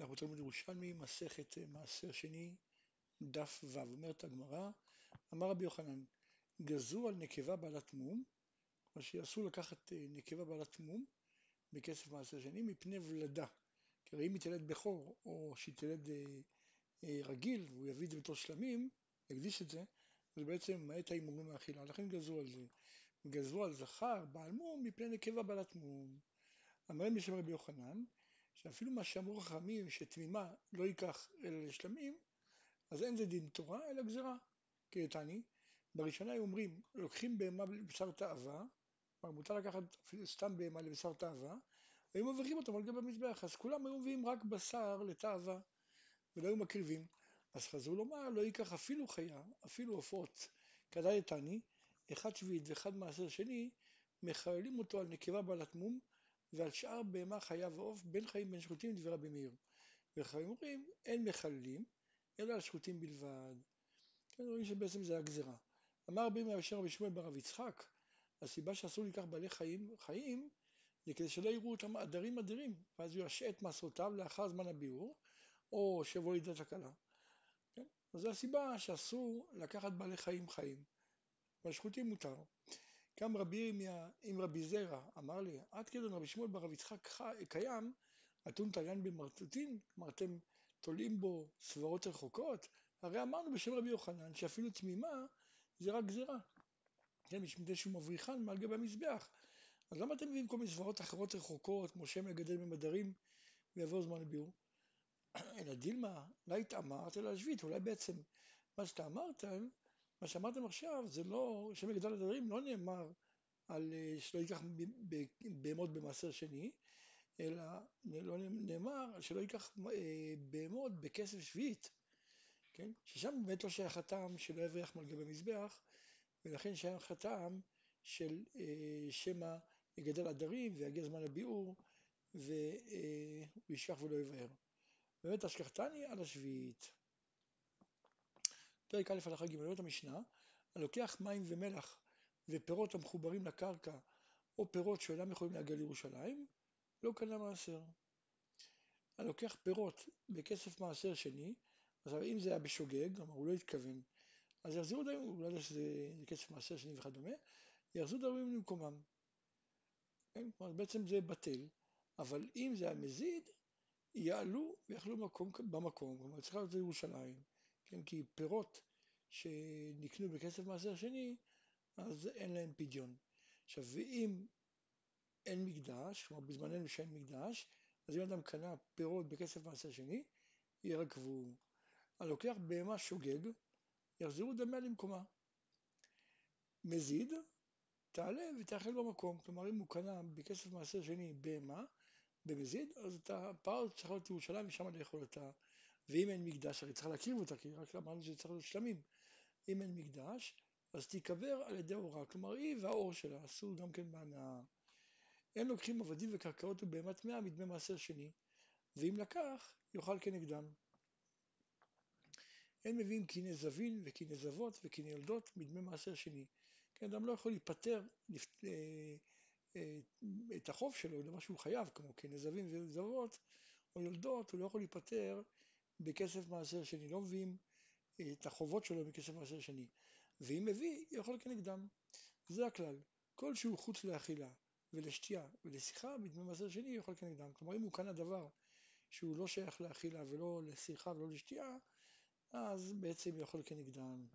אנחנו תלמוד ירושלמי, מסכת מעשר שני, דף ו', אומרת הגמרא, אמר רבי יוחנן, גזרו על נקבה בעלת מום, כלומר שאסור לקחת נקבה בעלת מום בכסף מעשר שני מפני ולדה, כי אם היא תלד בכור או שהיא תלד רגיל והוא יביא את זה בתור שלמים, יקדיש את זה, אז בעצם למעט ההימורים מהאכילה, לכן גזרו על זה. גזרו על זכר בעל מום מפני נקבה בעלת מום. אמרים בשם רבי יוחנן, שאפילו מה שאמרו חכמים שתמימה לא ייקח אלא לשלמים, אז אין זה דין תורה אלא גזירה. כתני, בראשונה היו אומרים, לוקחים בהמה לבשר תאווה, כלומר מותר לקחת אפילו סתם בהמה לבשר תאווה, והיו מבריחים אותם על גבי המזבח, אז כולם היו מביאים רק בשר לתאווה, ולא היו מקריבים. אז חזרו לומר, לא ייקח אפילו חיה, אפילו עופות, כדאי תני, אחד שביעית ואחד מעשר שני, מחללים אותו על נקבה בעלת מום, ועל שאר בהמה חיה ועוף, בין חיים בין שחוטים דברי רבי מאיר. וחיים אומרים, אין מחללים, אלא על שחוטים בלבד. כן, רואים שבעצם זה הגזירה. אמר רבי מאיר אשר רבי שמואל ברב יצחק, הסיבה שאסור לקח בעלי חיים, חיים, זה כדי שלא יראו אותם עדרים עדרים, ואז הוא ישעה מעשרותיו לאחר זמן הביאור, או שיבוא לידת הקלה. כן? אז זו הסיבה שאסור לקחת בעלי חיים חיים. והשחוטים מותר. גם רבי ירמיה עם רבי זרע אמר לי, עד כדי רבי שמואל ברב יצחק קיים, אתון תליין במרטוטין, כלומר אתם תולים בו סברות רחוקות, הרי אמרנו בשם רבי יוחנן שאפילו תמימה זה רק גזירה. כן, מפני שהוא מבריחן מעל גבי המזבח. אז למה אתם מביאים כל מיני סברות אחרות רחוקות, כמו שם לגדל ממדרים ויעבור זמן לביאור? אלא דילמה, לא התאמרת אלא השביעית, אולי בעצם מה שאתה אמרת, מה שאמרתם עכשיו זה לא, שם לגדל הדברים לא נאמר על שלא ייקח בהמות במעשר שני, אלא לא נאמר שלא ייקח בהמות בכסף שביעית, כן? ששם באמת לא שייך הטעם שלא יבריח על גבי מזבח, ולכן שייך הטעם של שמא יגדל עדרים ויגיע זמן הביאור והוא ישכח ולא יבאר. באמת השכחתני על השביעית. פרק א' הלכה ג' אומרת המשנה, הלוקח מים ומלח ופירות המחוברים לקרקע או פירות שאינם יכולים להגיע לירושלים, לא קנה מעשר. הלוקח פירות בכסף מעשר שני, אז אם זה היה בשוגג, כלומר הוא לא התכוון, אז יחזירו דברים, הוא לא יודע שזה כסף מעשר שני וכדומה, יחזירו דברים למקומם. כן? כלומר בעצם זה בטל, אבל אם זה היה מזיד, יעלו ויאכלו במקום, כלומר צריכה להיות לירושלים, כן? כי פירות שנקנו בכסף מעשר שני, אז אין להם פדיון. עכשיו, ואם אין מקדש, כלומר בזמננו שאין מקדש, אז אם אדם קנה פירות בכסף מעשר שני, ירקבו. הלוקח בהמה שוגג, יחזירו דמיה למקומה. מזיד, תעלה ותאכל במקום. כלומר, אם הוא קנה בכסף מעשר שני בהמה, במזיד, אז את הפרה צריכה להיות ירושלים ושם לאכול אותה. ואם אין מקדש, הרי צריך להקריב אותה, כי רק אמרנו שצריך להיות שלמים. אם אין מקדש, אז תיקבר על ידי אורה, כלומר היא והאור שלה אסור גם כן בהנאה. אין לוקחים עבדים וקרקעות ובהמת טמאה מדמי מעשר שני, ואם לקח, יאכל כנגדם. אין מביאים קיני זבין וקיני זבות וקיני יולדות מדמי מעשר שני. כן, אדם לא יכול להיפטר אה, אה, את החוב שלו, למה שהוא חייב, כמו קיני זבין וזבות או יולדות, הוא לא יכול להיפטר בכסף מעשר שני. לא מביאים את החובות שלו מכסף מעשר שני. ואם מביא, יכול כנגדם. זה הכלל. כל שהוא חוץ לאכילה ולשתייה ולשיחה, מדמי מעשר שני יכול כנגדם. כלומר, אם הוא קנה דבר שהוא לא שייך לאכילה ולא לשיחה ולא לשתייה, אז בעצם יכול כנגדם.